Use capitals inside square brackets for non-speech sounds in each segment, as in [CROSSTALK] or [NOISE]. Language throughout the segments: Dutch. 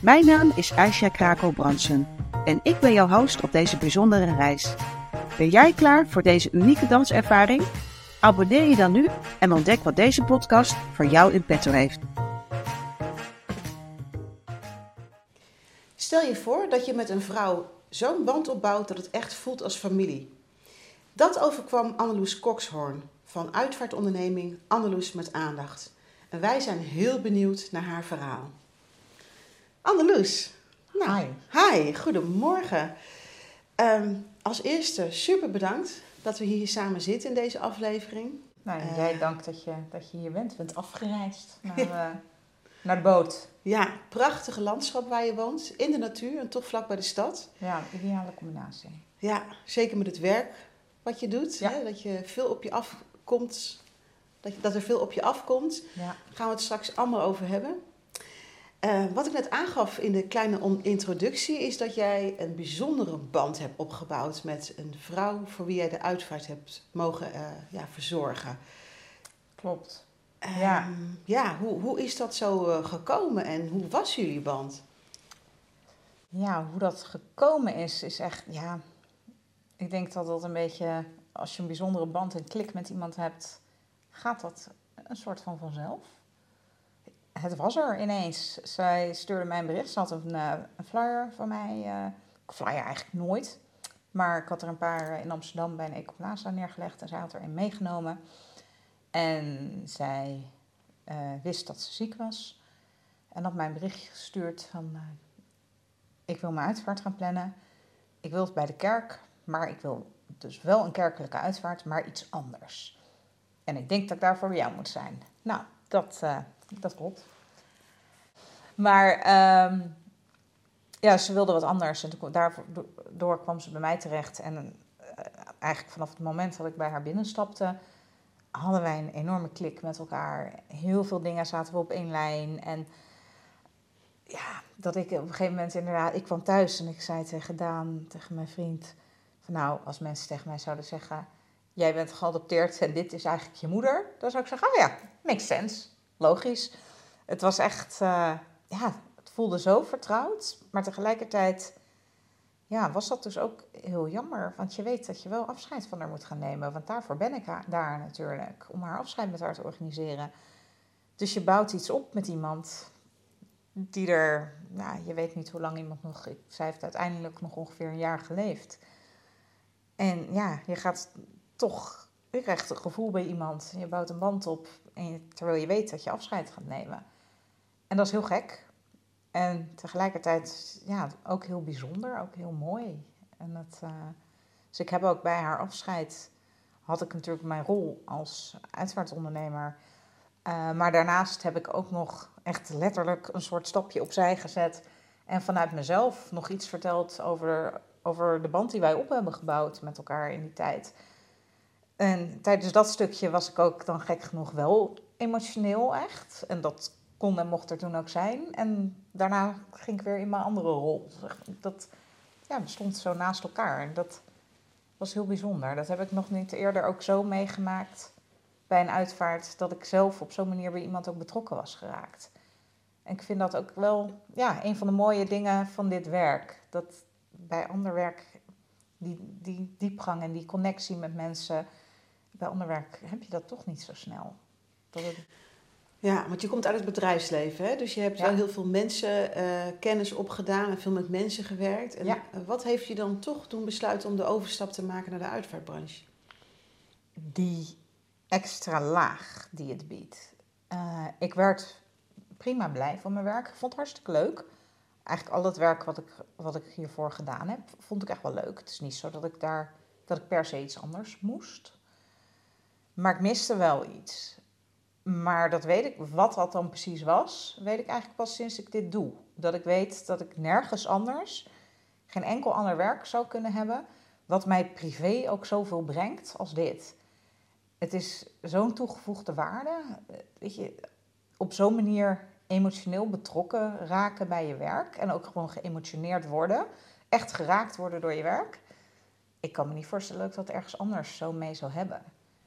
Mijn naam is Aisha Krakel-Bransen en ik ben jouw host op deze bijzondere reis. Ben jij klaar voor deze unieke danservaring? Abonneer je dan nu en ontdek wat deze podcast voor jou in petto heeft. Stel je voor dat je met een vrouw zo'n band opbouwt dat het echt voelt als familie. Dat overkwam Anneloes Kokshoorn van uitvaartonderneming Anneloes met Aandacht. En wij zijn heel benieuwd naar haar verhaal. Anneloes. Nou, Hi. Hi, goedemorgen. Ehm, als eerste super bedankt dat we hier samen zitten in deze aflevering. Nou, Eh. jij dank dat je, dat je hier bent. Je bent afgereisd [LAUGHS] naar, eh, naar de boot. Ja, prachtige landschap waar je woont, in de natuur en toch vlak bij de stad. Ja, ideale combinatie. Ja, zeker met het werk wat je doet. Ja. Hè? Dat je veel op je afkomt. Dat, je, dat er veel op je afkomt. Ja. Daar gaan we het straks allemaal over hebben. Eh, wat ik net aangaf in de kleine introductie is dat jij een bijzondere band hebt opgebouwd met een vrouw voor wie jij de uitvaart hebt mogen eh, ja, verzorgen. Klopt. Ehm, Ja. ja, hoe, hoe is dat zo eh, gekomen en hoe was jullie band? Ja, hoe dat gekomen is, is echt, ja... Ik denk dat dat een beetje, als je een bijzondere band en klik met iemand hebt, gaat dat een soort van vanzelf. Het was er ineens. Zij stuurde mij een bericht. Ze had een, eh, een flyer van mij. eh flyer eigenlijk nooit. Maar ik had er een paar in Amsterdam bij een Ecoplaza neergelegd. En zij had er een meegenomen. En zij eh, wist dat ze ziek was. En had mij een berichtje gestuurd van... eh, ik wil mijn uitvaart gaan plannen. Ik wil het bij de kerk. Maar ik wil dus wel een kerkelijke uitvaart, maar iets anders. En ik denk dat ik daarvoor jou moet zijn. Nou, dat, eh, dat klopt. Maar ehm, ja, ze wilde wat anders. En daardoor kwam ze bij mij terecht. En eh, eigenlijk vanaf het moment dat ik bij haar binnenstapte, hadden wij een enorme klik met elkaar. Heel veel dingen zaten we op één lijn. En ja, dat ik op een gegeven moment inderdaad... Ik kwam thuis en ik zei tegen Daan, tegen mijn vriend... Van nou, als mensen tegen mij zouden zeggen... Jij bent geadopteerd en dit is eigenlijk je moeder. Dan zou ik zeggen, oh ja, makes sense. Logisch. Het was echt... eh, ja, het voelde zo vertrouwd. Maar tegelijkertijd ja, was dat dus ook heel jammer. Want je weet dat je wel afscheid van haar moet gaan nemen. Want daarvoor ben ik daar natuurlijk. Om haar afscheid met haar te organiseren. Dus je bouwt iets op met iemand die er, nou, je weet niet hoe lang iemand nog, zij heeft uiteindelijk nog ongeveer een jaar geleefd. En ja, je gaat toch, je krijgt een gevoel bij iemand, je bouwt een band op, en terwijl je weet dat je afscheid gaat nemen. En dat is heel gek. En tegelijkertijd, ja, ook heel bijzonder, ook heel mooi. En dat, eh, dus ik heb ook bij haar afscheid, had ik natuurlijk mijn rol als uitvaartondernemer. Eh, maar daarnaast heb ik ook nog echt letterlijk een soort stapje opzij gezet. En vanuit mezelf nog iets verteld over, over de band die wij op hebben gebouwd met elkaar in die tijd. En tijdens dat stukje was ik ook dan gek genoeg wel emotioneel echt. En dat kon en mocht er toen ook zijn. En daarna ging ik weer in mijn andere rol. Dat ja, stond zo naast elkaar. En dat was heel bijzonder. Dat heb ik nog niet eerder ook zo meegemaakt bij een uitvaart dat ik zelf op zo'n manier bij iemand ook betrokken was geraakt. En ik vind dat ook wel ja, een van de mooie dingen van dit werk. Dat bij ander werk, die, die diepgang en die connectie met mensen, bij ander werk heb je dat toch niet zo snel. Dat het, Ja, want je komt uit het bedrijfsleven, hè? dus je hebt Ja. wel heel veel mensen eh, kennis opgedaan en veel met mensen gewerkt. En Ja. eh, wat heeft je dan toch toen besluiten om de overstap te maken naar de uitvaartbranche? die extra laag die het biedt. Eh, ik werd prima blij van mijn werk. Ik vond het hartstikke leuk. Eigenlijk al het werk wat ik, wat ik hiervoor gedaan heb, vond ik echt wel leuk. Het is niet zo dat ik daar dat ik per se iets anders moest. Maar ik miste wel iets. Maar dat weet ik, wat dat dan precies was, weet ik eigenlijk pas sinds ik dit doe. Dat ik weet dat ik nergens anders, geen enkel ander werk zou kunnen hebben, wat mij privé ook zoveel brengt als dit. Het is zo'n toegevoegde waarde. Weet je, op zo'n manier emotioneel betrokken raken bij je werk en ook gewoon geëmotioneerd worden, echt geraakt worden door je werk. Ik kan me niet voorstellen dat ik dat ergens anders zo mee zou hebben.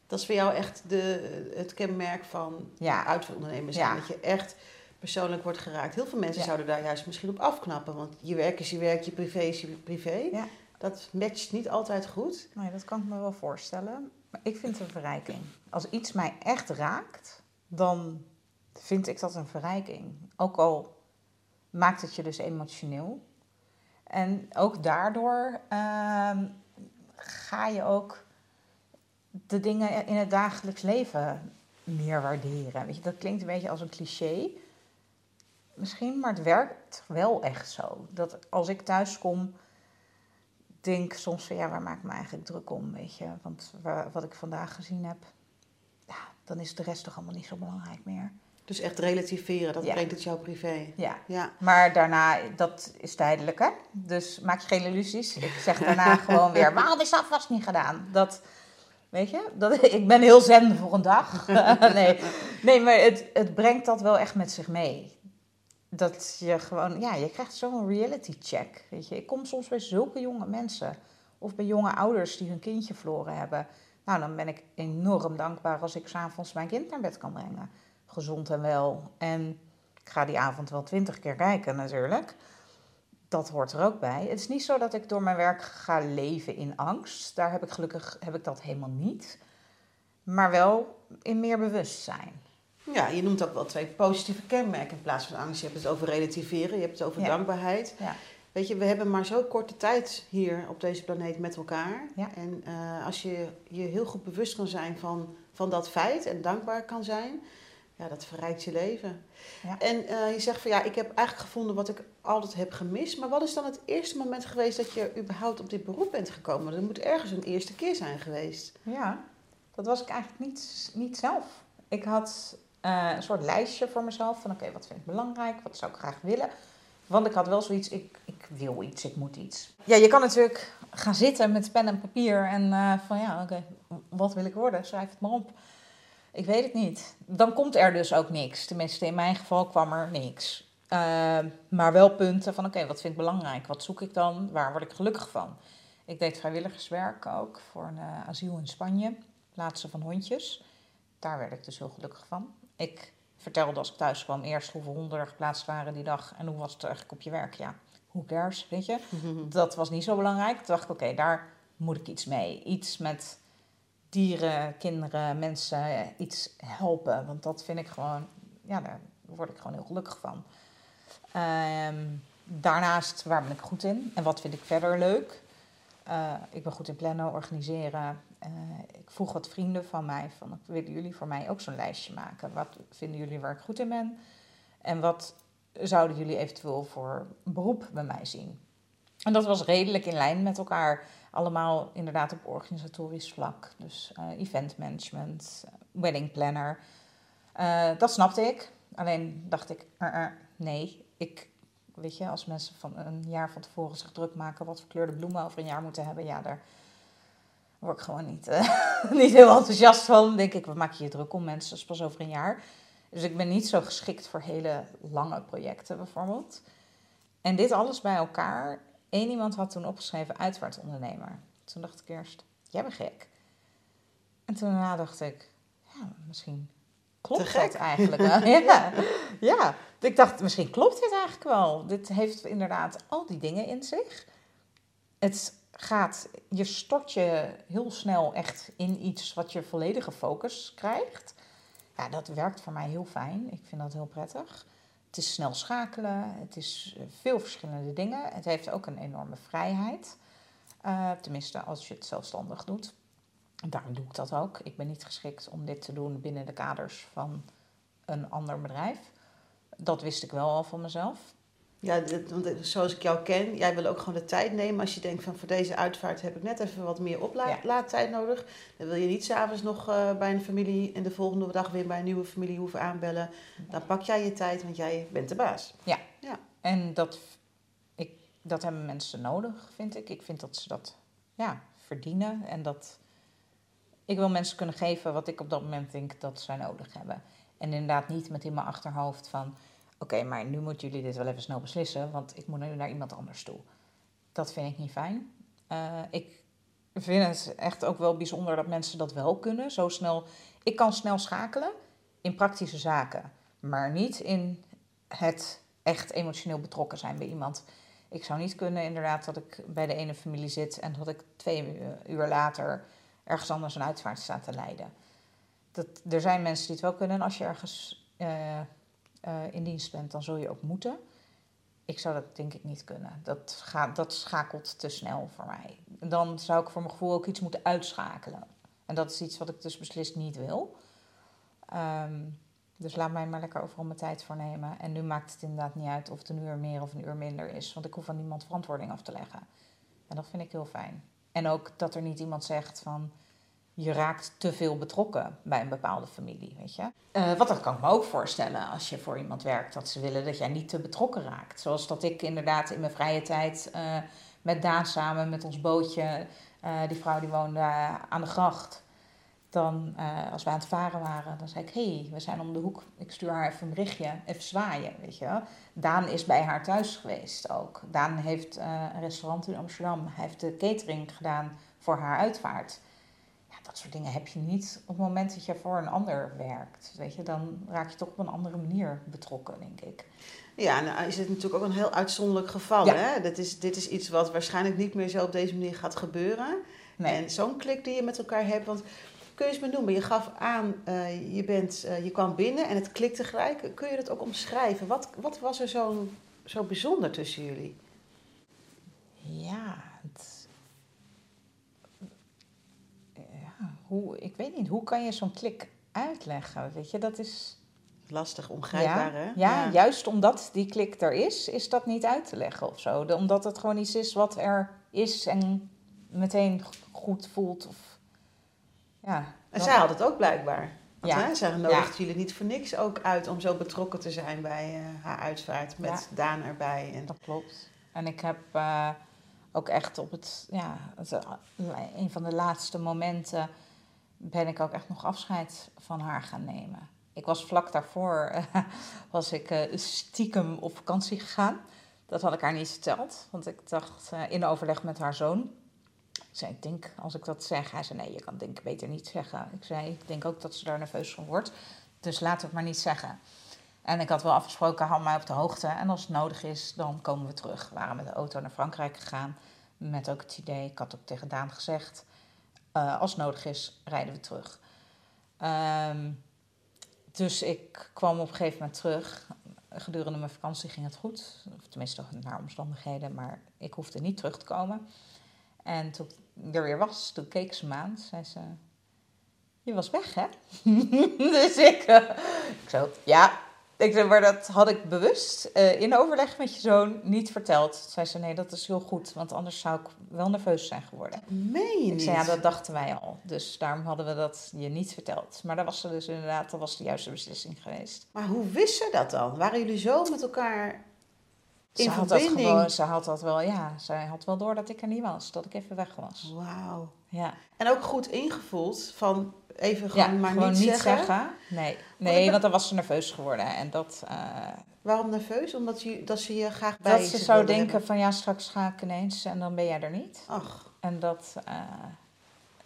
Dat is voor jou echt de, het kenmerk van Ja. uitvaartondernemers. Ja. Dat je echt persoonlijk wordt geraakt. Heel veel mensen Ja. zouden daar juist misschien op afknappen. Want je werk is je werk, je privé is je privé. Ja. Dat matcht niet altijd goed. Nee, dat kan ik me wel voorstellen. Maar ik vind het een verrijking. Als iets mij echt raakt, dan vind ik dat een verrijking. Ook al maakt het je dus emotioneel. En ook daardoor ehm, ga je ook de dingen in het dagelijks leven meer waarderen. Weet je, dat klinkt een beetje als een cliché. Misschien, maar het werkt wel echt zo. Dat als ik thuis kom, denk soms van ja, waar maak ik me eigenlijk druk om, weet je? Want wa- wat ik vandaag gezien heb, ja, dan is de rest toch allemaal niet zo belangrijk meer. Dus echt relativeren, dat Ja. brengt het jou privé. Ja. Ja. Maar daarna, dat is tijdelijk, hè? Dus maak je geen illusies. Ik zeg daarna [LAUGHS] gewoon weer, waarom is dat vast niet gedaan? Dat, weet je, dat, [LAUGHS] ik ben heel zen voor een dag. [LAUGHS] nee, nee, maar het, het brengt dat wel echt met zich mee. Dat je gewoon, ja, je krijgt zo'n reality check, weet je. Ik kom soms bij zulke jonge mensen of bij jonge ouders die hun kindje verloren hebben. Nou, dan ben ik enorm dankbaar als ik s'avonds mijn kind naar bed kan brengen. Gezond en wel. En ik ga die avond wel twintig keer kijken natuurlijk. Dat hoort er ook bij. Het is niet zo dat ik door mijn werk ga leven in angst. Daar heb ik gelukkig heb ik dat helemaal niet. Maar wel in meer bewustzijn. ja, je noemt ook wel twee positieve kenmerken in plaats van angst. Je hebt het over relativeren, je hebt het over Ja. dankbaarheid. Ja. Weet je, we hebben maar zo korte tijd hier op deze planeet met elkaar. Ja. En eh, als je je heel goed bewust kan zijn van, van dat feit en dankbaar kan zijn, ja, dat verrijkt je leven. Ja. En eh, je zegt van ja, ik heb eigenlijk gevonden wat ik altijd heb gemist. Maar wat is dan het eerste moment geweest dat je überhaupt op dit beroep bent gekomen? Er moet ergens een eerste keer zijn geweest. Ja, dat was ik eigenlijk niet, niet zelf. Ik had eh, een soort lijstje voor mezelf van oké, wat vind ik belangrijk, wat zou ik graag willen. Want ik had wel zoiets, ik, ik wil iets, ik moet iets. Ja, je kan natuurlijk gaan zitten met pen en papier en eh, van ja, oké, wat wil ik worden? Schrijf het maar op. Ik weet het niet. Dan komt er dus ook niks. Tenminste, in mijn geval kwam er niks. Eh, maar wel punten van oké, wat vind ik belangrijk? Wat zoek ik dan? Waar word ik gelukkig van? Ik deed vrijwilligerswerk ook voor een eh, asiel in Spanje. Plaatsen van hondjes. Daar werd ik dus heel gelukkig van. Ik vertelde als ik thuis kwam eerst hoeveel honden er geplaatst waren die dag. En hoe was het eigenlijk op je werk? Ja, who cares, weet je? [LAUGHS] Dat was niet zo belangrijk. Toen dacht ik, oké, daar moet ik iets mee. Iets met dieren, kinderen, mensen, iets helpen. Want dat vind ik gewoon, ja, daar word ik gewoon heel gelukkig van. Ehm, daarnaast, waar ben ik goed in? En wat vind ik verder leuk? Eh, ik ben goed in plannen, organiseren. Eh, ik vroeg wat vrienden van mij van, willen jullie voor mij ook zo'n lijstje maken? Wat vinden jullie waar ik goed in ben? En wat zouden jullie eventueel voor beroep bij mij zien? En dat was redelijk in lijn met elkaar. Allemaal inderdaad op organisatorisch vlak. Dus eh, event management, wedding planner. Eh, dat snapte ik. Alleen dacht ik, eh, nee, ik, weet je, als mensen van een jaar van tevoren zich druk maken wat voor kleur de bloemen over een jaar moeten hebben, ja, daar word ik gewoon niet, [LAUGHS] niet heel enthousiast van. Denk ik, maak je je druk om mensen, dat is pas over een jaar. Dus ik ben niet zo geschikt voor hele lange projecten bijvoorbeeld. En dit alles bij elkaar. Eén iemand had toen opgeschreven uitvaartondernemer. Toen dacht ik eerst, jij bent gek. En toen daarna dacht ik, ja, misschien klopt Te gek. dat eigenlijk wel. [LAUGHS] ja. ja, ik dacht, misschien klopt dit eigenlijk wel. Dit heeft inderdaad al die dingen in zich. Het gaat, je stort je heel snel echt in iets wat je volledige focus krijgt. Ja, dat werkt voor mij heel fijn. Ik vind dat heel prettig. Het is snel schakelen, het is eh, veel verschillende dingen. Het heeft ook een enorme vrijheid. Eh, tenminste, als je het zelfstandig doet. Daarom doe ik dat ook. Ik ben niet geschikt om dit te doen binnen de kaders van een ander bedrijf. Dat wist ik wel al van mezelf. Ja, dit- want zoals ik jou ken, jij wil ook gewoon de tijd nemen. Als je denkt van voor deze uitvaart heb ik net even wat meer Ja. oplaadtijd nodig. Dan wil je niet s'avonds nog eh, bij een familie en de volgende dag weer bij een nieuwe familie hoeven aanbellen. Dan pak jij je tijd, want jij bent de baas. En dat, ik, dat hebben mensen nodig, vind ik. Ik vind dat ze dat ja, verdienen. En dat ik wil mensen kunnen geven wat ik op dat moment denk dat zij nodig hebben. En inderdaad niet met in mijn achterhoofd van... Oké, maar nu moeten jullie dit wel even snel beslissen, want ik moet nu naar iemand anders toe. Dat vind ik niet fijn. Eh, ik vind het echt ook wel bijzonder dat mensen dat wel kunnen. Zo snel. Ik kan snel schakelen in praktische zaken, maar niet in het echt emotioneel betrokken zijn bij iemand. Ik zou niet kunnen inderdaad dat ik bij de ene familie zit en dat ik twee uur later ergens anders een uitvaart sta te leiden. Dat, er zijn mensen die het wel kunnen en als je ergens eh, eh, in dienst bent, dan zul je ook moeten. Ik zou dat denk ik niet kunnen. Dat, gaat, dat schakelt te snel voor mij. Dan zou ik voor mijn gevoel ook iets moeten uitschakelen. En dat is iets wat ik dus beslist niet wil. Ehm, dus laat mij maar lekker overal mijn tijd voor nemen. En nu maakt het inderdaad niet uit of het een uur meer of een uur minder is. Want ik hoef aan niemand verantwoording af te leggen. En dat vind ik heel fijn. En ook dat er niet iemand zegt van... je raakt te veel betrokken bij een bepaalde familie, weet je. Eh, wat dat kan ik me ook voorstellen als je voor iemand werkt. Dat ze willen dat jij niet te betrokken raakt. Zoals dat ik inderdaad in mijn vrije tijd eh, met Daan samen met ons bootje... eh, die vrouw die woonde aan de gracht dan, als we aan het varen waren, dan zei ik: Hé, hey, we zijn om de hoek. Ik stuur haar even een berichtje, even zwaaien. Weet je. Daan is bij haar thuis geweest ook. Daan heeft een restaurant in Amsterdam. Hij heeft de catering gedaan voor haar uitvaart. Dat soort dingen heb je niet op het moment dat je voor een ander werkt. Weet je, dan raak je toch op een andere manier betrokken, denk ik. Ja, nou is het natuurlijk ook een heel uitzonderlijk geval. Ja. Hè? Dit, is, dit is iets wat waarschijnlijk niet meer zo op deze manier gaat gebeuren. Nee. En zo'n klik die je met elkaar hebt. Want kun je eens benoemen, je gaf aan, eh, je, bent, eh, je kwam binnen en het klikte gelijk. Kun je dat ook omschrijven? Wat, wat was er zo, zo bijzonder tussen jullie? Ja, het... ja hoe, ik weet niet, hoe kan je zo'n klik uitleggen? Weet je, dat is... Lastig, ongrijpbaar, ja, hè? Ja, juist omdat die klik er is, is dat niet uit te leggen of zo. Omdat het gewoon iets is wat er is en meteen goed voelt. Of, ja, En zij had het ook blijkbaar. Want Ja. hè, zij nodigt jullie niet voor niks ook uit om zo betrokken te zijn bij eh, haar uitvaart. Met Daan erbij. En... Dat klopt. En ik heb eh, ook echt op het, ja, het, eh, een van de laatste momenten ben ik ook echt nog afscheid van haar gaan nemen. Ik was vlak daarvoor, [LAUGHS] was ik eh, stiekem op vakantie gegaan. Dat had ik haar niet verteld, want ik dacht eh, in overleg met haar zoon. Ik zei, ik denk, als ik dat zeg, hij zei, nee, je kan denk beter niet zeggen. Ik zei, ik denk ook dat ze daar nerveus van wordt, dus laat het maar niet zeggen. En ik had wel afgesproken, hou mij op de hoogte. En als het nodig is, dan komen we terug. We waren met de auto naar Frankrijk gegaan. Met ook het idee, ik had ook tegen Daan gezegd... eh, als nodig is, rijden we terug. Ehm, dus ik kwam op een gegeven moment terug. Gedurende mijn vakantie ging het goed. Of tenminste, naar omstandigheden. Maar ik hoefde niet terug te komen. En toen ik er weer was, toen keek ze me aan. Zei ze, je was weg, hè? [LAUGHS] dus ik, eh, ik zo, ja. Ik maar dat had ik bewust eh, in overleg met je zoon niet verteld. Zei ze, nee, dat is heel goed, want anders zou ik wel nerveus zijn geworden. Meen Ik zei, ja, dat dachten wij al. Dus daarom hadden we dat je niet verteld. Maar dat was ze dus inderdaad, dat was de juiste beslissing geweest. Maar hoe wist ze dat dan? Waren jullie zo met elkaar in Ze had, dat verbinding? gewoon, ze had dat wel, ja, zij had wel door dat ik er niet was, dat ik even weg was. Wauw. Ja, En ook goed ingevoeld van even ja gewoon maar gewoon niet, zeggen. Nee, nee want dan was ze nerveus geworden. En dat, eh, Waarom nerveus? Omdat je, dat ze je graag bij dat ze zou denken hebben. van ja, straks ga ik ineens en dan ben jij er niet. Ach, En dat, eh,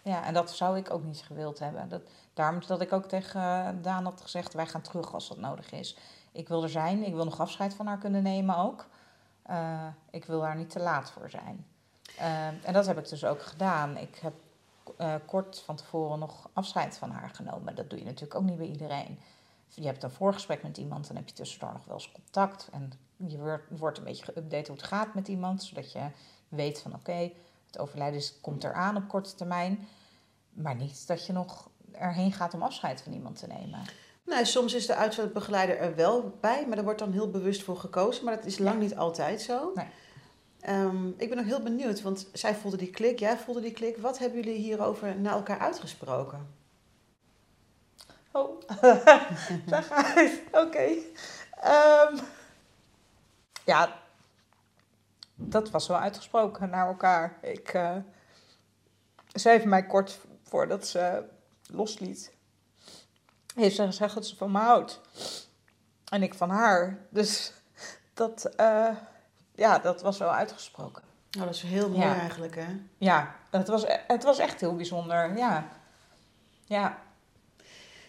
ja, en dat zou ik ook niet gewild hebben. Dat, daarom dat ik ook tegen Daan had gezegd, wij gaan terug als dat nodig is. Ik wil er zijn, ik wil nog afscheid van haar kunnen nemen ook. Eh, ik wil daar niet te laat voor zijn. Eh, en dat heb ik dus ook gedaan. Ik heb eh, kort van tevoren nog afscheid van haar genomen. Dat doe je natuurlijk ook niet bij iedereen. Je hebt een voorgesprek met iemand, dan heb je tussendoor nog wel eens contact. En je wordt, wordt een beetje geüpdate hoe het gaat met iemand, zodat je weet van oké, het overlijden komt eraan op korte termijn. Maar niet dat je nog erheen gaat om afscheid van iemand te nemen. Nou, soms is de uitvaartbegeleider er wel bij, maar daar wordt dan heel bewust voor gekozen. Maar dat is lang niet altijd zo. Nee. Ehm, ik ben ook heel benieuwd, want zij voelde die klik, jij voelde die klik. Wat hebben jullie hierover naar elkaar uitgesproken? Oh, daar ga ik. Oké. Ehm, ja, dat was wel uitgesproken naar elkaar. Ik, uh, ze heeft mij kort voordat ze losliet, heeft ze gezegd dat ze van me houdt. En ik van haar. Dus dat, uh, ja, dat was wel uitgesproken. Oh, dat is heel mooi Ja. eigenlijk, hè? Ja, het was, het was echt heel bijzonder. Ja. Ja,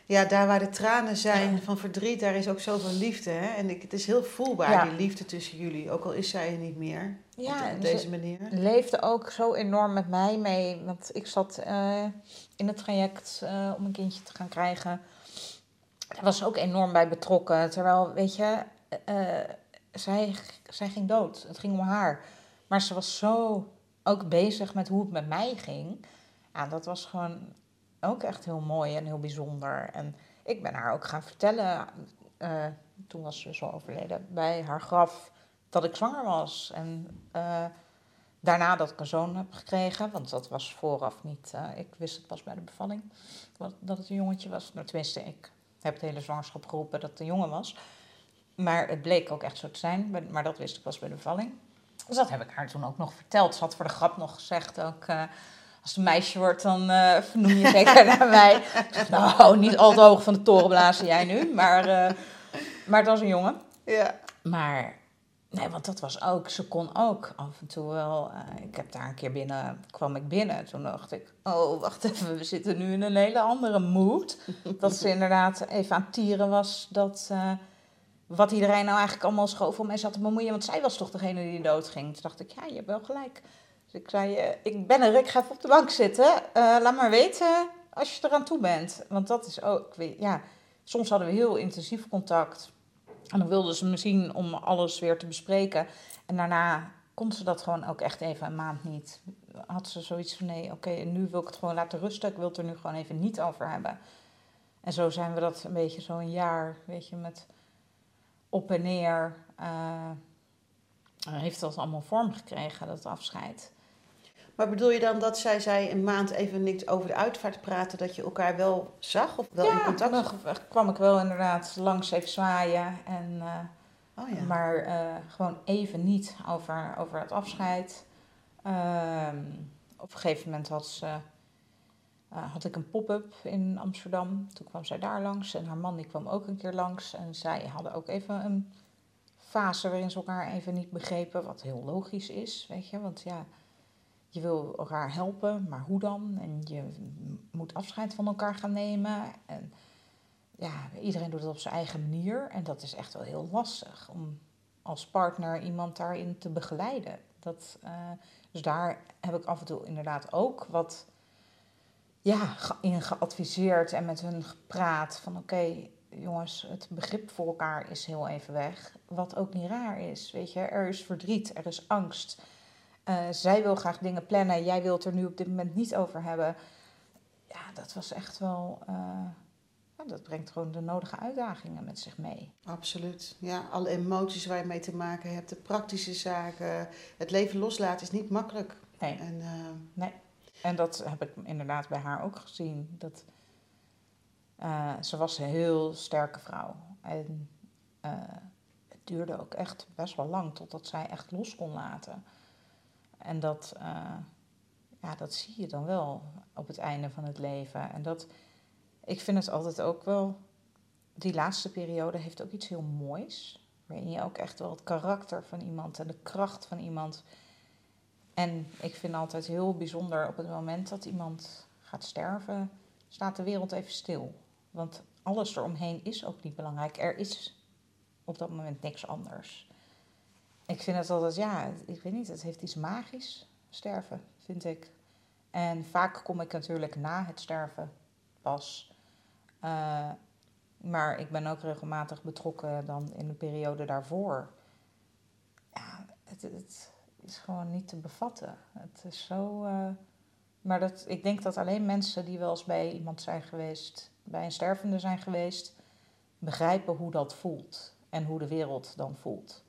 Ja, daar waar de tranen zijn van verdriet, daar is ook zoveel liefde, hè? En ik, het is heel voelbaar, Ja. die liefde tussen jullie. Ook al is zij er niet meer, Ja, op, deze manier. leefde ook zo enorm met mij mee. Want ik zat eh, in het traject eh, om een kindje te gaan krijgen. Daar was ze ook enorm bij betrokken. Terwijl, weet je, eh, zij, zij ging dood. Het ging om haar. Maar ze was zo ook bezig met hoe het met mij ging. Ja, dat was gewoon ook echt heel mooi en heel bijzonder. En ik ben haar ook gaan vertellen. eh, toen was ze al overleden. Bij haar graf dat ik zwanger was. En eh, daarna dat ik een zoon heb gekregen, want dat was vooraf niet. eh, ik wist het pas bij de bevalling dat het een jongetje was. Nou, tenminste, ik heb het hele zwangerschap geroepen dat het een jongen was. Maar het bleek ook echt zo te zijn, maar- dat wist ik pas bij de bevalling. Dus dat heb ik haar toen ook nog verteld. Ze had voor de grap nog gezegd ook. eh, als het een meisje wordt, dan eh vernoem je zeker naar [LAUGHS] mij. Ik zeg, nou, niet al te hoog van de toren blazen jij nu. Maar, eh, maar het was een jongen. Ja. Maar, nee, want dat was ook, ze kon ook af en toe wel. ik heb daar een keer binnen, kwam ik binnen. Toen dacht ik, oh, wacht even, we zitten nu in een hele andere mood. dat ze inderdaad even aan het tieren was dat. Wat iedereen nou eigenlijk allemaal schoof om mij zat te bemoeien. Want zij was toch degene die doodging. Toen dacht ik, ja, je hebt wel gelijk. Dus ik zei, eh, ik ben er, ik ga even op de bank zitten. Eh, laat maar weten als je eraan toe bent. Want dat is ook, weet- ja, soms hadden we heel intensief contact. En dan wilde ze me zien om alles weer te bespreken. En daarna kon ze dat gewoon ook echt even een maand niet. Had ze zoiets van, nee, oké, nu wil ik het gewoon laten rusten. Ik wil het er nu gewoon even niet over hebben. En zo zijn we dat een beetje zo een jaar, weet je, met op en neer. eh, heeft dat allemaal vorm gekregen, dat afscheid. Maar bedoel je dan dat zij zei een maand even niet over de uitvaart praten, dat je elkaar wel zag of wel in contact dan zag? kwam ik wel inderdaad langs even zwaaien. En, eh, Oh ja. Maar eh, gewoon even niet over, over het afscheid. Ehm, op een gegeven moment had, ze, eh, had ik een pop-up in Amsterdam. Toen kwam zij daar langs en haar man die kwam ook een keer langs. En zij hadden ook even een fase waarin ze elkaar even niet begrepen. Wat heel logisch is, weet je. Want ja, je wil elkaar helpen, maar hoe dan? En je moet afscheid van elkaar gaan nemen. En ja, iedereen doet het op zijn eigen manier. En dat is echt wel heel lastig om als partner iemand daarin te begeleiden. Dat, eh, dus daar heb ik af en toe inderdaad ook wat ja, in geadviseerd en met hun gepraat. Van oké, jongens, het begrip voor elkaar is heel even weg. Wat ook niet raar is. Weet je, er is verdriet, er is angst. Eh, zij wil graag dingen plannen, jij wilt er nu op dit moment niet over hebben. Ja, dat was echt wel. eh, ja, dat brengt gewoon de nodige uitdagingen met zich mee. Absoluut. Ja, alle emoties waar je mee te maken hebt, de praktische zaken. Het leven loslaten is niet makkelijk. Nee. En, eh, En dat heb ik inderdaad bij haar ook gezien. Dat, eh, ze was een heel sterke vrouw. En eh, het duurde ook echt best wel lang totdat zij echt los kon laten. En dat, eh, ja, dat zie je dan wel op het einde van het leven. En dat, ik vind het altijd ook wel, die laatste periode heeft ook iets heel moois. Waarin je ook echt wel het karakter van iemand en de kracht van iemand en ik vind altijd heel bijzonder op het moment dat iemand gaat sterven, staat de wereld even stil. Want alles eromheen is ook niet belangrijk. Er is op dat moment niks anders. Ik vind het altijd, ja, ik weet niet, het heeft iets magisch, sterven, vind ik. En vaak kom ik natuurlijk na het sterven pas. Eh, maar ik ben ook regelmatig betrokken dan in de periode daarvoor. Ja, het, het, is gewoon niet te bevatten. Het is zo. eh, Maar dat, ik denk dat alleen mensen die wel eens bij iemand zijn geweest, bij een stervende zijn geweest, begrijpen hoe dat voelt en hoe de wereld dan voelt.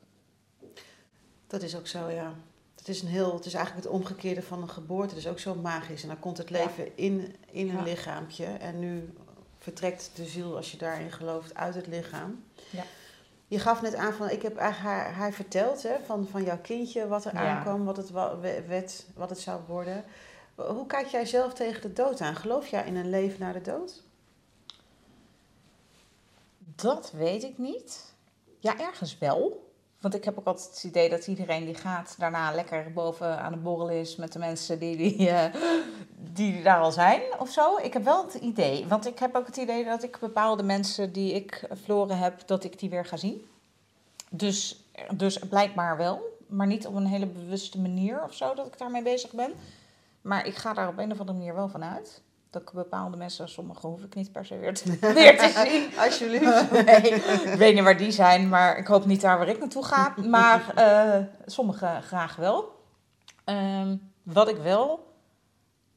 Dat is ook zo, ja. Het is, een heel, het is eigenlijk het omgekeerde van een geboorte. Het is ook zo magisch. En dan komt het leven in, in een Ja. lichaampje. En nu vertrekt de ziel, als je daarin gelooft, uit het lichaam. Ja. Je gaf net aan van, ik heb haar, haar verteld hè, van, van jouw kindje, wat er Ja. aankwam, wat het werd, wat het zou worden. Hoe kijk jij zelf tegen de dood aan? Geloof jij in een leven na de dood? Dat weet ik niet. Ja, ergens wel. Want ik heb ook altijd het idee dat iedereen die gaat daarna lekker boven aan het borrelen is met de mensen die, die, eh, die daar al zijn of zo. Ik heb wel het idee. Want ik heb ook het idee dat ik bepaalde mensen die ik verloren heb, dat ik die weer ga zien. Dus, dus blijkbaar wel. Maar niet op een hele bewuste manier of zo dat ik daarmee bezig ben. Maar ik ga daar op een of andere manier wel van uit. Dat ik bepaalde mensen, sommige hoef ik niet per se weer te, [LAUGHS] weer te zien. Alsjeblieft. [LAUGHS] Nee, ik weet niet waar die zijn, maar ik hoop niet daar waar ik naartoe ga. Maar [LAUGHS] eh sommige graag wel. Ehm, wat ik wel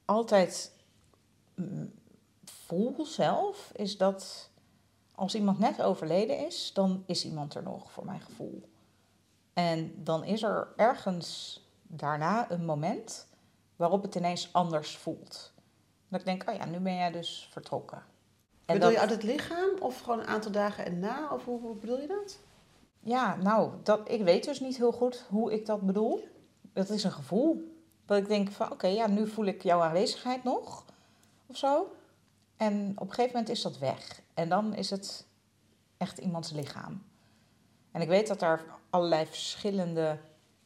altijd mm, voel zelf, is dat als iemand net overleden is, dan is iemand er nog, voor mijn gevoel. En dan is er ergens daarna een moment waarop het ineens anders voelt. Dat ik denk, oh ja, nu ben jij dus vertrokken. En bedoel dat- je uit het lichaam of gewoon een aantal dagen erna? Of hoe, hoe bedoel je dat? Ja, nou, dat, ik weet dus niet heel goed hoe ik dat bedoel. Dat is een gevoel. Dat ik denk van, oké, ja, nu voel ik jouw aanwezigheid nog. Of zo. En op een gegeven moment is dat weg. En dan is het echt iemands lichaam. En ik weet dat daar allerlei verschillende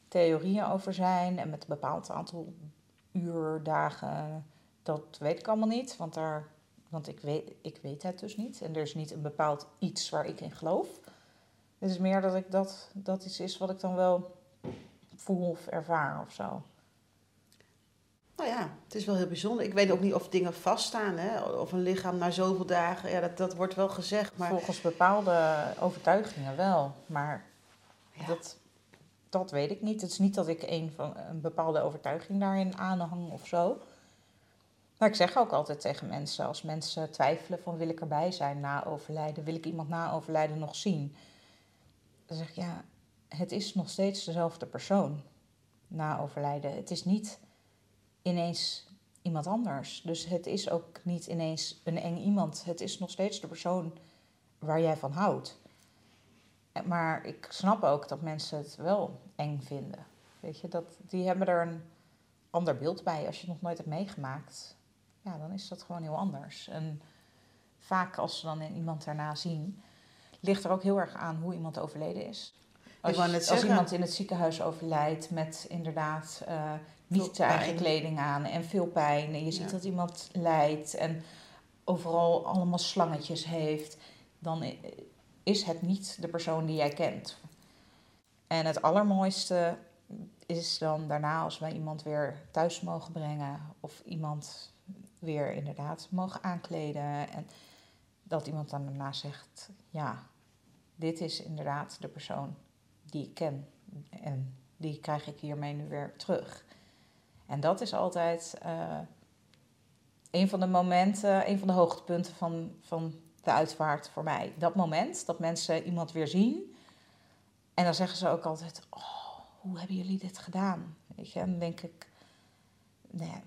theorieën over zijn. En met een bepaald aantal uur, dagen, dat weet ik allemaal niet. Want, daar, want ik, weet, ik weet het dus niet. En er is niet een bepaald iets waar ik in geloof. Het is meer dat ik dat, dat iets is wat ik dan wel voel of ervaar of zo. Nou ja, het is wel heel bijzonder. Ik weet ook niet of dingen vaststaan, hè? of een lichaam na zoveel dagen. Ja, dat, dat wordt wel gezegd, maar Volgens bepaalde overtuigingen wel, maar Ja. dat, dat weet ik niet. Het is niet dat ik een, van, een bepaalde overtuiging daarin aanhang of zo. Maar ik zeg ook altijd tegen mensen, als mensen twijfelen van wil ik erbij zijn na overlijden, wil ik iemand na overlijden nog zien? Dan zeg ik ja, het is nog steeds dezelfde persoon na overlijden. Het is niet ineens iemand anders. Dus het is ook niet ineens een eng iemand. Het is nog steeds de persoon waar jij van houdt. Maar ik snap ook dat mensen het wel eng vinden. Weet je, dat, die hebben er een ander beeld bij. Als je het nog nooit hebt meegemaakt, ja, dan is dat gewoon heel anders. En vaak als ze dan iemand daarna zien, ligt er ook heel erg aan hoe iemand overleden is. Als, als iemand in het ziekenhuis overlijdt met inderdaad eh, niet Veel zijn eigen kleding aan en veel pijn. En je ziet Ja. dat iemand lijdt en overal allemaal slangetjes heeft. Dan is het niet de persoon die jij kent. En het allermooiste is dan daarna als wij iemand weer thuis mogen brengen. Of iemand weer inderdaad mogen aankleden. En dat iemand dan daarna zegt, ja, dit is inderdaad de persoon die ik ken. En die krijg ik hiermee nu weer terug. En dat is altijd eh, een van de momenten, een van de hoogtepunten van, van de uitvaart voor mij. Dat moment dat mensen iemand weer zien. En dan zeggen ze ook altijd, oh, hoe hebben jullie dit gedaan? Weet je, en dan denk ik, ja,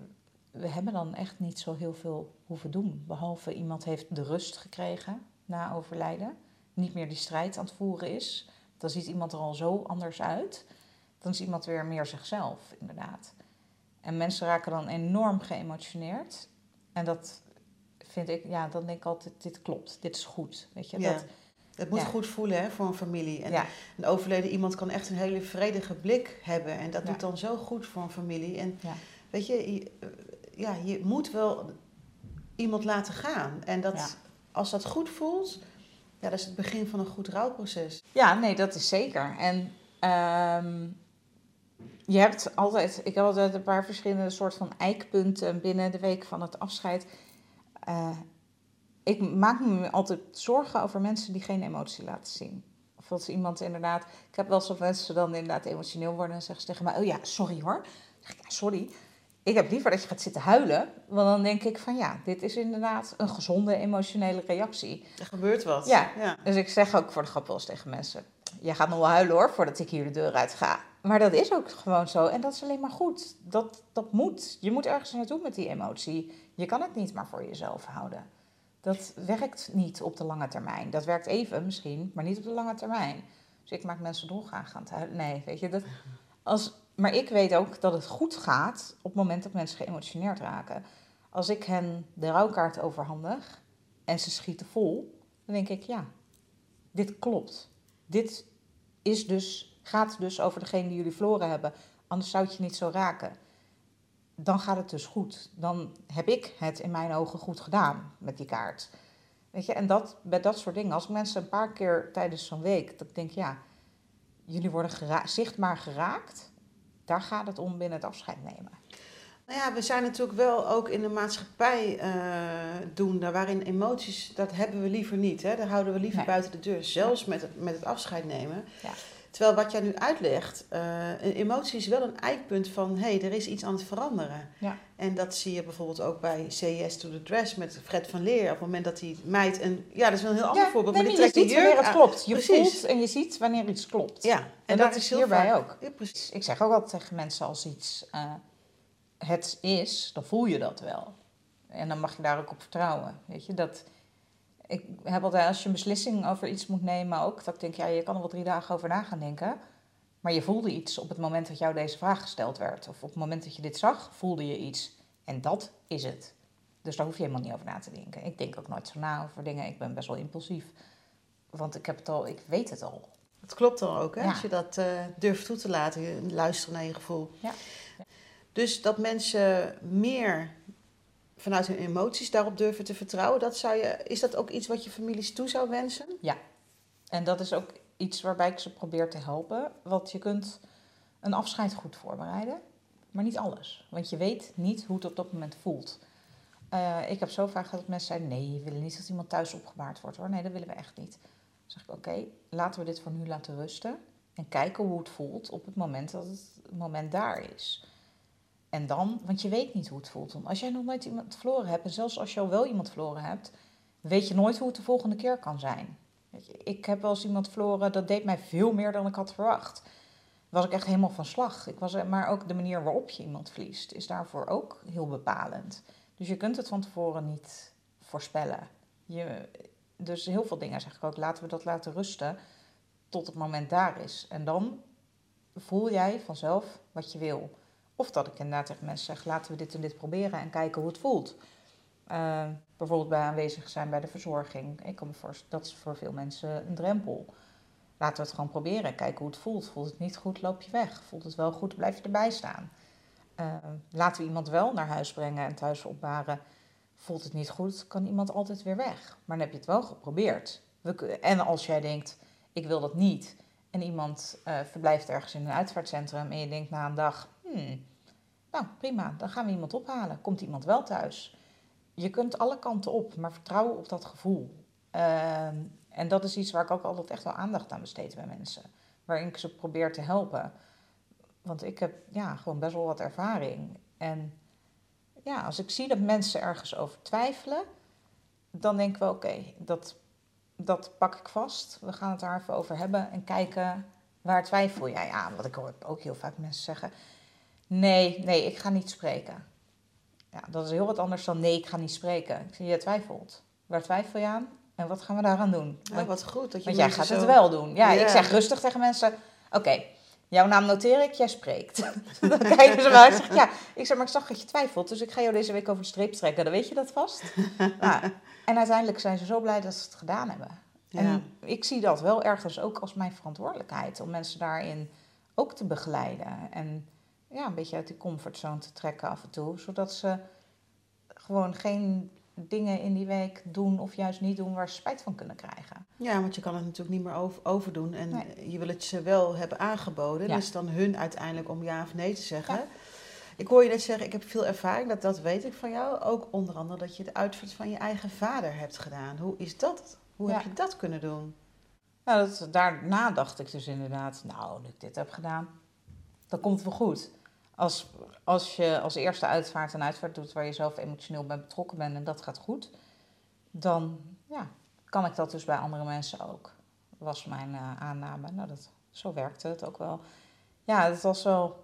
we hebben dan echt niet zo heel veel hoeven doen. Behalve iemand heeft de rust gekregen na overlijden. Niet meer die strijd aan het voeren is. Dan ziet iemand er al zo anders uit. Dan is iemand weer meer zichzelf, inderdaad. En mensen raken dan enorm geëmotioneerd. En dat vind ik, ja, dan denk ik altijd, dit klopt, dit is goed. Weet je, Ja. dat, het moet Ja. goed voelen hè, voor een familie. En ja, een overleden iemand kan echt een hele vredige blik hebben. En dat doet dan zo goed voor een familie. En Ja. weet je, ja, je moet wel iemand laten gaan. En dat, Ja. als dat goed voelt, ja, dat is het begin van een goed rouwproces. Ja, nee, dat is zeker. En ehm, je hebt altijd, ik heb altijd een paar verschillende soort van eikpunten binnen de week van het afscheid. Eh, ik maak me altijd zorgen over mensen die geen emotie laten zien. Of dat iemand inderdaad, ik heb wel eens dat mensen dan inderdaad emotioneel worden en zeggen ze tegen mij, oh ja, sorry hoor. Dan zeg ik, ja, sorry. Ik heb liever dat je gaat zitten huilen, want dan denk ik van ja, dit is inderdaad een gezonde emotionele reactie. Er gebeurt wat. Ja. Dus ik zeg ook voor de grap wel eens tegen mensen, jij gaat nog wel huilen hoor, voordat ik hier de deur uit ga. Maar dat is ook gewoon zo en dat is alleen maar goed. Dat, dat moet. Je moet ergens naartoe met die emotie. Je kan het niet maar voor jezelf houden. Dat werkt niet op de lange termijn. Dat werkt even misschien, maar niet op de lange termijn. Dus ik maak mensen dolgraag aan het huilen. Nee, weet je, dat, als, maar ik weet ook dat het goed gaat op het moment dat mensen geëmotioneerd raken. Als ik hen de rouwkaart overhandig en ze schieten vol, dan denk ik, ja, dit klopt. Dit is dus, gaat dus over degene die jullie verloren hebben. Anders zou het je niet zo raken. Dan gaat het dus goed. Dan heb ik het in mijn ogen goed gedaan met die kaart. Weet je, en dat, bij dat soort dingen, als mensen een paar keer tijdens zo'n week, dat ik denk, ja, jullie worden zichtbaar geraakt, daar gaat het om binnen het afscheid nemen. Nou ja, we zijn natuurlijk wel ook in de maatschappij uh, doen, daar waarin emoties, dat hebben we liever niet. Hè? Dat houden we liever Nee. buiten de deur, zelfs met het, met het afscheid nemen. Ja. Terwijl wat jij nu uitlegt, eh, een emotie is wel een eikpunt van, hé, hey, er is iets aan het veranderen. Ja. En dat zie je bijvoorbeeld ook bij Yes to the Dress met Fred van Leer. Op het moment dat die meid, een, ja, dat is wel een heel ander voorbeeld, nee, maar die je trekt ziet wanneer het aan. klopt. Je Precies. voelt en je ziet wanneer iets klopt. Ja, en, dat is hierbij vaak- ook. Ja, precies. Ik zeg ook altijd tegen mensen als iets eh, het is, dan voel je dat wel. En dan mag je daar ook op vertrouwen. Weet je, dat, ik heb altijd, als je een beslissing over iets moet nemen, ook dat ik denk, ja, je kan er wel drie dagen over na gaan denken. Maar je voelde iets op het moment dat jou deze vraag gesteld werd. Of op het moment dat je dit zag, voelde je iets. En dat is het. Dus daar hoef je helemaal niet over na te denken. Ik denk ook nooit zo na over dingen. Ik ben best wel impulsief. Want ik heb het al, ik weet het al. Dat klopt dan ook, hè? Ja. als je dat eh, durft toe te laten, luisteren naar je gevoel. Ja. Dus dat mensen meer vanuit hun emoties daarop durven te vertrouwen, dat zou je, is dat ook iets wat je families toe zou wensen? En dat is ook iets waarbij ik ze probeer te helpen. Want je kunt een afscheid goed voorbereiden, maar niet alles. Want je weet niet hoe het op dat moment voelt. Eh, ik heb zo vaak gehad dat mensen zeiden: nee, we willen niet dat iemand thuis opgebaard wordt hoor. Nee, dat willen we echt niet. Dan zeg ik: oké, laten we dit voor nu laten rusten. En kijken hoe het voelt op het moment dat het moment daar is. En dan, want je weet niet hoe het voelt. Want als jij nog nooit iemand verloren hebt, en zelfs als je al wel iemand verloren hebt, weet je nooit hoe het de volgende keer kan zijn. Ik heb wel eens iemand verloren, dat deed mij veel meer dan ik had verwacht. Was ik echt helemaal van slag. Ik was, maar ook de manier waarop je iemand verliest, is daarvoor ook heel bepalend. Dus je kunt het van tevoren niet voorspellen. Je, dus heel veel dingen zeg ik ook, laten we dat laten rusten tot het moment daar is. En dan voel jij vanzelf wat je wil. Of dat ik inderdaad tegen mensen zeg, laten we dit en dit proberen en kijken hoe het voelt. Eh, bijvoorbeeld bij aanwezig zijn bij de verzorging. Ik voorstellen, dat is voor veel mensen een drempel. Laten we het gewoon proberen, kijken hoe het voelt. Voelt het niet goed, loop je weg. Voelt het wel goed, blijf je erbij staan. Eh, laten we iemand wel naar huis brengen en thuis opbaren. Voelt het niet goed, kan iemand altijd weer weg. Maar dan heb je het wel geprobeerd. We, en als jij denkt, ik wil dat niet. En iemand eh, verblijft ergens in een uitvaartcentrum en je denkt na een dag, hmm, nou prima, dan gaan we iemand ophalen. Komt iemand wel thuis? Je kunt alle kanten op, maar vertrouw op dat gevoel. Ehm, en dat is iets waar ik ook altijd echt wel aandacht aan besteed bij mensen. Waarin ik ze probeer te helpen. Want ik heb ja, gewoon best wel wat ervaring. En ja, als ik zie dat mensen ergens over twijfelen, dan denk ik wel, oké, dat, dat pak ik vast. We gaan het daar even over hebben en kijken waar twijfel jij aan. Wat ik hoor ook heel vaak mensen zeggen, nee, nee, ik ga niet spreken. Ja, dat is heel wat anders dan nee, ik ga niet spreken. Ik zeg, je twijfelt. Waar twijfel je aan? En wat gaan we daaraan doen? Ja, Want- wat goed dat je want jij gaat het wel doen. Ja, Ja. ik zeg rustig tegen mensen: Oké, jouw naam noteer ik, jij spreekt. [LAUGHS] dan kijken ze maar ik, ja, ik zeg, maar ik zag dat je twijfelt, dus ik ga jou deze week over de streep trekken. Dan weet je dat vast. [LAUGHS] nou, en uiteindelijk zijn ze zo blij dat ze het gedaan hebben. En ik zie dat wel ergens ook als mijn verantwoordelijkheid om mensen daarin ook te begeleiden. En ja, een beetje uit die comfortzone te trekken af en toe, zodat ze gewoon geen dingen in die week doen of juist niet doen waar ze spijt van kunnen krijgen. Ja, want je kan het natuurlijk niet meer over, overdoen. En Nee. je wil het ze wel hebben aangeboden. Ja. Dus dan hun uiteindelijk om ja of nee te zeggen. Ja. Ik hoor je net zeggen, ik heb veel ervaring, dat, dat weet ik van jou. Ook onder andere dat je de uitvaart van je eigen vader hebt gedaan. Hoe is dat? Hoe Ja. heb je dat kunnen doen? Nou, dat, daarna dacht ik dus inderdaad, nou, nu ik dit heb gedaan, dan komt het wel goed. Als, als je als eerste uitvaart een uitvaart doet waar je zelf emotioneel bij betrokken bent en dat gaat goed, dan ja, kan ik dat dus bij andere mensen ook. Was mijn uh, aanname. Nou, dat, zo werkte het ook wel. Ja, het was wel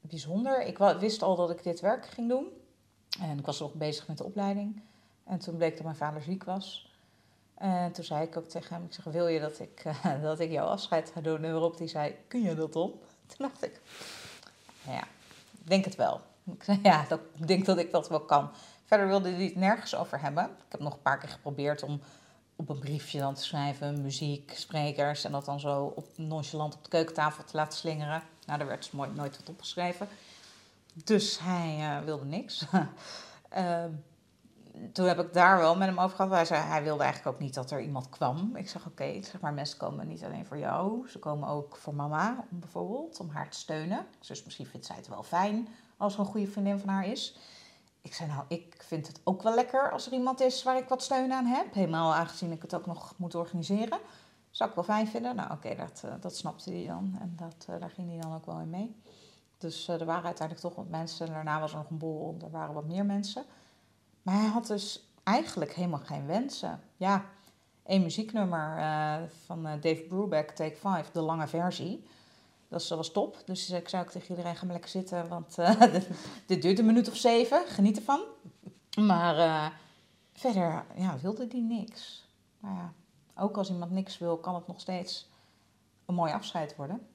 bijzonder. Ik wist al dat ik dit werk ging doen. En ik was nog bezig met de opleiding. En toen bleek dat mijn vader ziek was. En toen zei ik ook tegen hem, ik zeg, wil je dat ik, uh, [LAUGHS] dat ik jouw afscheid ga doen? En waarop hij zei, kun je dat op? [LAUGHS] Toen dacht ik, ja, denk het wel. Ja, dat, ik denk dat ik dat wel kan. Verder wilde hij het nergens over hebben. Ik heb nog een paar keer geprobeerd om op een briefje dan te schrijven, muziek, sprekers... en dat dan zo op, nonchalant op de keukentafel te laten slingeren. Nou, daar werd dus mooi, nooit wat opgeschreven. Dus hij uh, wilde niks. uh, [LAUGHS] toen heb ik daar wel met hem over gehad. Hij, zei, hij wilde eigenlijk ook niet dat er iemand kwam. Ik zeg, oké, zeg maar, mensen komen niet alleen voor jou. Ze komen ook voor mama, bijvoorbeeld, om haar te steunen. Dus misschien vindt zij het wel fijn als er een goede vriendin van haar is. Ik zei, nou, ik vind het ook wel lekker als er iemand is waar ik wat steun aan heb. Helemaal aangezien ik het ook nog moet organiseren. Zou ik wel fijn vinden. Nou, oké, dat, uh, dat snapte hij dan. En dat, uh, daar ging hij dan ook wel in mee. Dus uh, er waren uiteindelijk toch wat mensen. Daarna was er nog een bol, er waren wat meer mensen. Maar hij had dus eigenlijk helemaal geen wensen. Ja, één muzieknummer uh, van uh, Dave Brubeck, Take 5, de lange versie. Dat was top. Dus ik zei ook tegen iedereen, ga maar lekker zitten, want [LAUGHS] uh, dit duurt een minuut of zeven. Geniet ervan. Maar verder ja, wilde die niks. Nou ja, ook als iemand niks wil, kan het nog steeds een mooi afscheid worden.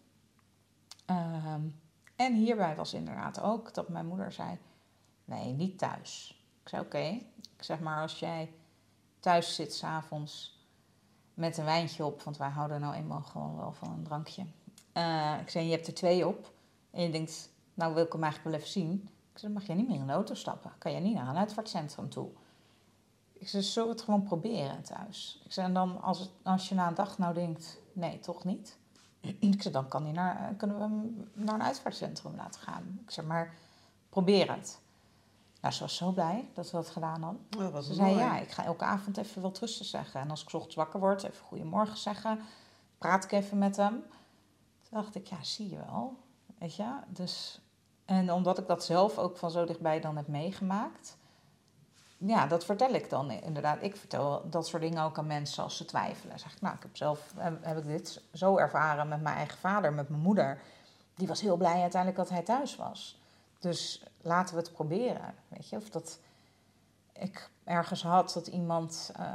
Ehm, en hierbij was inderdaad ook dat mijn moeder zei, nee, niet thuis. Ik zei, oké. Ik zeg maar, als jij thuis zit s'avonds met een wijntje op... want wij houden nou eenmaal gewoon wel van een drankje. Uh, ik zei, je hebt er twee op. En je denkt, nou wil ik hem eigenlijk wel even zien. Ik zei, dan mag je niet meer in de auto stappen. Kan je niet naar een uitvaartcentrum toe. Ik zei, zullen we het gewoon proberen thuis? Ik zei, en dan als, als je na een dag nou denkt, nee, toch niet. Ik zei, dan kan die naar, kunnen we hem naar een uitvaartcentrum laten gaan. Ik zei, maar probeer het. Nou, ze was zo blij dat we dat gedaan hadden. Wat ze mooi. zei, ja, ik ga elke avond even wel rusten zeggen. En als ik ochtends wakker word, even goedemorgen zeggen. Praat ik even met hem. Toen dacht ik, ja, zie je wel. Weet je, dus... En omdat ik dat zelf ook van zo dichtbij dan heb meegemaakt... Ja, dat vertel ik dan inderdaad. Ik vertel dat soort dingen ook aan mensen als ze twijfelen. Zeg ik, nou, ik heb zelf heb ik dit zo ervaren met mijn eigen vader, met mijn moeder. Die was heel blij uiteindelijk dat hij thuis was. Dus laten we het proberen. Weet je, of dat ik ergens had dat iemand, uh,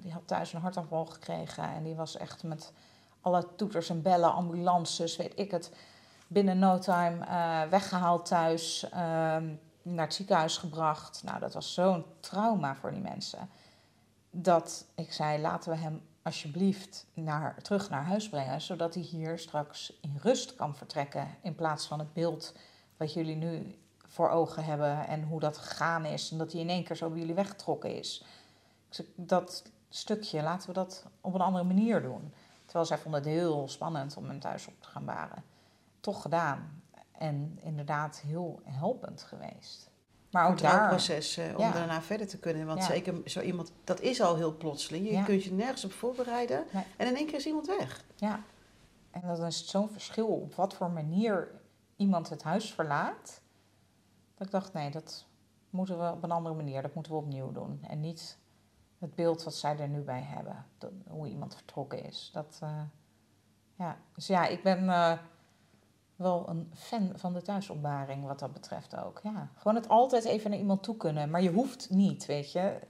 die had thuis een hartaanval gekregen en die was echt met alle toeters en bellen, ambulances, weet ik het, binnen no time uh, weggehaald thuis, uh, naar het ziekenhuis gebracht. Nou, dat was zo'n trauma voor die mensen. Dat ik zei, laten we hem alsjeblieft naar, terug naar huis brengen, zodat hij hier straks in rust kan vertrekken in plaats van het beeld wat jullie nu voor ogen hebben en hoe dat gegaan is. En dat hij in één keer zo bij jullie weggetrokken is. Dat stukje, laten we dat op een andere manier doen. Terwijl zij vonden het heel spannend om hem thuis op te gaan baren. Toch gedaan. En inderdaad heel helpend geweest. Maar ook het daar... proces uh, om Ja. daarna verder te kunnen. Want Ja. zeker zo iemand, dat is al heel plotseling. Je Ja. kunt je nergens op voorbereiden. Nee. En in één keer is iemand weg. Ja. En dan is zo'n verschil op wat voor manier iemand het huis verlaat. Dat ik dacht, nee, dat moeten we op een andere manier, dat moeten we opnieuw doen. En niet het beeld wat zij er nu bij hebben, dat, hoe iemand vertrokken is. Dat, eh, ja. Dus ja, ik ben eh, wel een fan van de thuisopbaring wat dat betreft ook. Ja. Gewoon het altijd even naar iemand toe kunnen, maar je hoeft niet, weet je.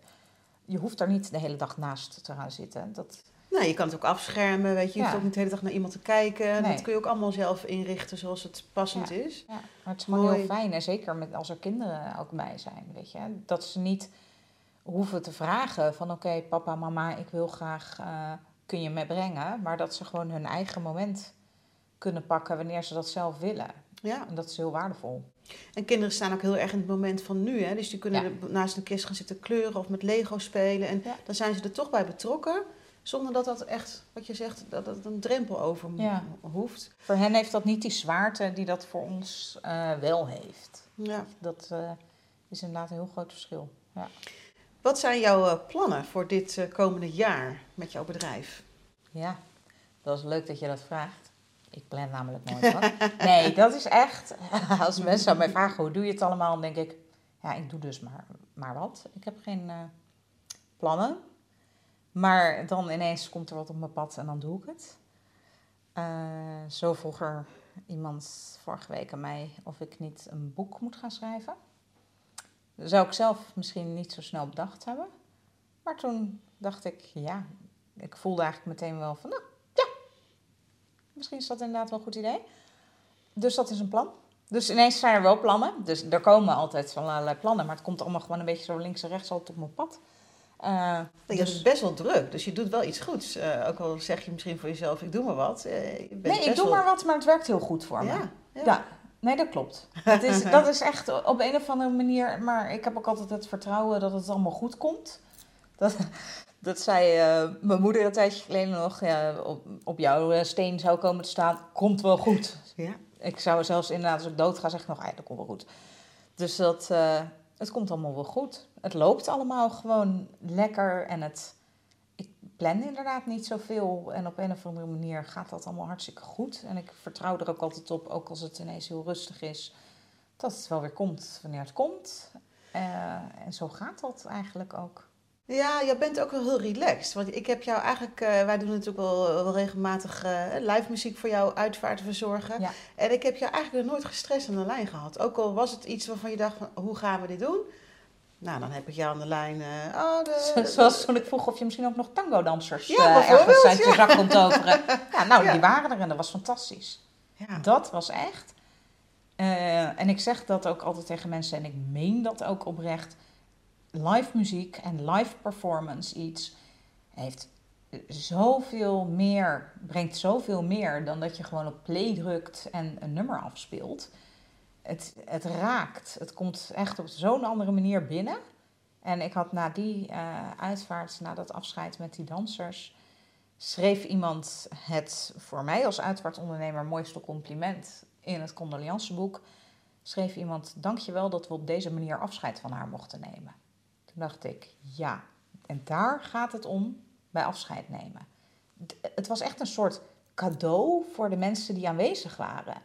Je hoeft daar niet de hele dag naast te gaan zitten. Dat, Nou, je kan het ook afschermen. Weet je. je hoeft Ja. ook niet de hele dag naar iemand te kijken. Nee. Dat kun je ook allemaal zelf inrichten zoals het passend is. Ja, maar het is gewoon Mooi. heel fijn. En zeker met, als er kinderen ook bij zijn, weet je. Dat ze niet hoeven te vragen van... oké, papa, mama, ik wil graag... eh, kun je me brengen? Maar dat ze gewoon hun eigen moment kunnen pakken... wanneer ze dat zelf willen. Ja. En dat is heel waardevol. En kinderen staan ook heel erg in het moment van nu. Hè? Dus die kunnen Ja. naast een kist gaan zitten kleuren of met Lego spelen. En Ja. dan zijn ze er toch bij betrokken. Zonder dat dat echt, wat je zegt, dat het een drempel over Ja. hoeft. Voor hen heeft dat niet die zwaarte die dat voor ons eh, wel heeft. Ja. Dat eh, is inderdaad een heel groot verschil. Ja. Wat zijn jouw eh, plannen voor dit komende jaar met jouw bedrijf? Ja, dat is leuk dat je dat vraagt. Ik plan namelijk nooit wat. [LAUGHS] Nee, dat is echt... [LAUGHS] Als mensen aan mij vragen, hoe doe je het allemaal? Dan denk ik, ja, ik doe dus maar, maar wat. Ik heb geen plannen. Maar dan ineens komt er wat op mijn pad en dan doe ik het. Uh, zo vroeg er iemand vorige week aan mij of ik niet een boek moet gaan schrijven. Zou ik zelf misschien niet zo snel bedacht hebben. Maar toen dacht ik, ja, ik voelde eigenlijk meteen wel van, nou ja, misschien is dat inderdaad wel een goed idee. Dus dat is een plan. Dus ineens zijn er wel plannen. Dus er komen altijd van allerlei plannen, maar het komt allemaal gewoon een beetje zo links en rechts altijd op mijn pad. Uh, je dus... hebt best wel druk, dus je doet wel iets goeds. Uh, ook al zeg je misschien voor jezelf, ik doe maar wat. Uh, nee, ik doe maar wat, maar het werkt heel goed voor me. Ja, ja. nee, dat klopt. Het is, [LAUGHS] dat is echt op een of andere manier, maar ik heb ook altijd het vertrouwen dat het allemaal goed komt. Dat, dat zei mijn moeder een tijdje geleden nog, ja, op, op jouw steen zou komen te staan, komt wel goed. Ja. Ik zou zelfs inderdaad, als ik dood ga, zeggen nog, dat komt wel goed. Dus dat, het komt allemaal wel goed. Het loopt allemaal gewoon lekker en het, ik plan inderdaad niet zoveel. En op een of andere manier gaat dat allemaal hartstikke goed. En ik vertrouw er ook altijd op, ook als het ineens heel rustig is, dat het wel weer komt wanneer het komt. Uh, en zo gaat dat eigenlijk ook. Ja, jij bent ook wel heel relaxed. Want ik heb jou eigenlijk, uh, wij doen natuurlijk wel, wel regelmatig uh, live muziek voor jou uitvaart verzorgen. Ja. En ik heb jou eigenlijk nog nooit gestrest aan de lijn gehad. Ook al was het iets waarvan je dacht, van, hoe gaan we dit doen? Nou, dan heb ik jou aan de lijn. Uh, oh, de, [LAUGHS] Zoals toen ik vroeg of je misschien ook nog tango-dansers ja, ergens uit je zak komt toveren. [LAUGHS] Ja, nou, die waren er en dat was fantastisch. Ja. Dat was echt. en ik zeg dat ook altijd tegen mensen en ik meen dat ook oprecht live muziek en live performance iets heeft zoveel meer, brengt zoveel meer dan dat je gewoon op play drukt en een nummer afspeelt. Het, het raakt. Het komt echt op zo'n andere manier binnen. En ik had na die uh, uitvaart, na dat afscheid met die dansers, schreef iemand het voor mij als uitvaartondernemer mooiste compliment in het condoleanceboek. Schreef iemand: Dankjewel dat we op deze manier afscheid van haar mochten nemen. Toen dacht ik, ja, en daar gaat het om bij afscheid nemen. Het was echt een soort cadeau voor de mensen die aanwezig waren.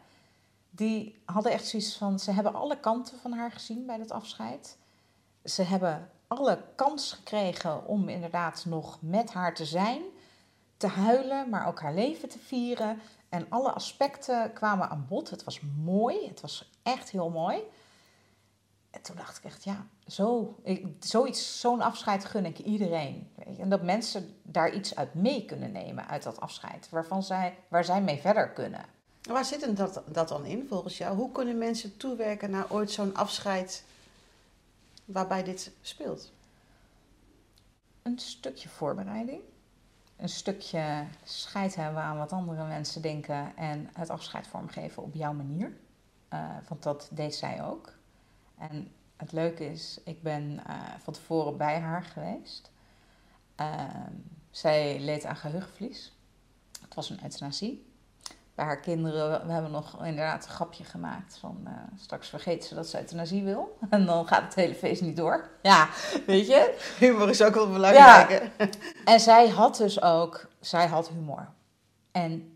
Die hadden echt zoiets van, ze hebben alle kanten van haar gezien bij dat afscheid. Ze hebben alle kans gekregen om inderdaad nog met haar te zijn, te huilen, maar ook haar leven te vieren. En alle aspecten kwamen aan bod. Het was mooi, het was echt heel mooi. En toen dacht ik echt, ja, zo, ik, zoiets, zo'n afscheid gun ik iedereen. Weet je? En dat mensen daar iets uit mee kunnen nemen uit dat afscheid, waarvan zij, waar zij mee verder kunnen. Waar zit dat, dat dan in volgens jou? Hoe kunnen mensen toewerken naar ooit zo'n afscheid waarbij dit speelt? Een stukje voorbereiding. Een stukje scheid hebben aan wat andere mensen denken en het afscheid vormgeven op jouw manier. Uh, want dat deed zij ook. En het leuke is, ik ben uh, van tevoren bij haar geweest. Uh, zij leed aan geheugenverlies. Het was een euthanasie. Bij haar kinderen, we hebben nog inderdaad een grapje gemaakt van uh, straks vergeet ze dat ze euthanasie wil. [LAUGHS] En dan gaat het hele feest niet door. Ja, weet je. Humor is ook wel belangrijk. Ja. En zij had dus ook, zij had humor. En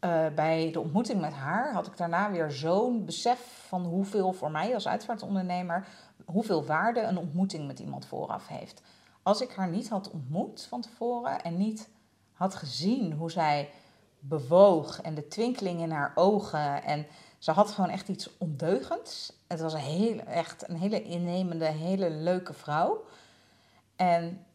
uh, bij de ontmoeting met haar had ik daarna weer zo'n besef van hoeveel voor mij als uitvaartondernemer, hoeveel waarde een ontmoeting met iemand vooraf heeft. Als ik haar niet had ontmoet van tevoren en niet had gezien hoe zij bewoog en de twinkeling in haar ogen en ze had gewoon echt iets ondeugends. Het was een hele, echt een hele innemende, hele leuke vrouw. En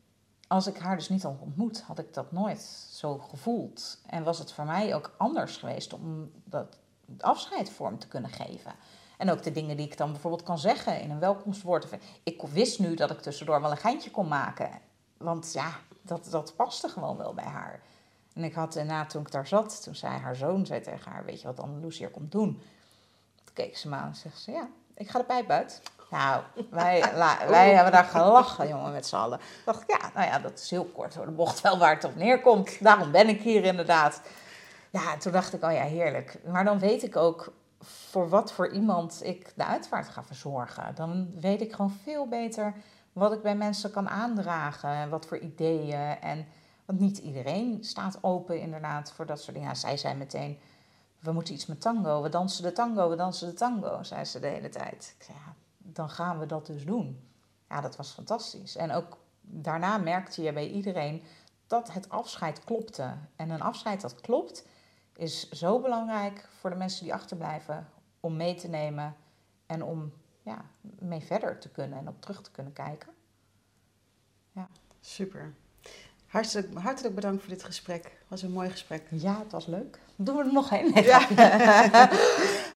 als ik haar dus niet had ontmoet, had ik dat nooit zo gevoeld. En was het voor mij ook anders geweest om dat afscheid vorm te kunnen geven. En ook de dingen die ik dan bijvoorbeeld kan zeggen in een welkomstwoord. Ik wist nu dat ik tussendoor wel een geintje kon maken. Want ja, dat, dat paste gewoon wel bij haar. En ik had daarna, toen ik daar zat, toen zei haar zoon zei tegen haar... Weet je wat Anneloes hier komt doen? Toen keek ze me aan en zegt ze, ja, ik ga de pijp uit. Nou, wij, [LAUGHS] wij hebben daar gelachen, jongen, met z'n allen. Ik dacht, ja, nou ja, dat is heel kort door de bocht wel waar het op neerkomt. Daarom ben ik hier inderdaad. Ja, toen dacht ik, oh ja, heerlijk. Maar dan weet ik ook voor wat voor iemand ik de uitvaart ga verzorgen. Dan weet ik gewoon veel beter wat ik bij mensen kan aandragen. Wat voor ideeën. En, want niet iedereen staat open inderdaad voor dat soort dingen. Ja, zij zei meteen we moeten iets met tango. We dansen de tango, we dansen de tango, zei ze de hele tijd. Ik zei, ja, dan gaan we dat dus doen. Ja, dat was fantastisch. En ook daarna merkte je bij iedereen dat het afscheid klopte. En een afscheid dat klopt is zo belangrijk voor de mensen die achterblijven om mee te nemen en om ja, mee verder te kunnen en op terug te kunnen kijken. Ja. Super. Hartelijk, hartelijk bedankt voor dit gesprek. Het was een mooi gesprek. Ja, het was leuk. Doen we er nog een? ja. [LAUGHS]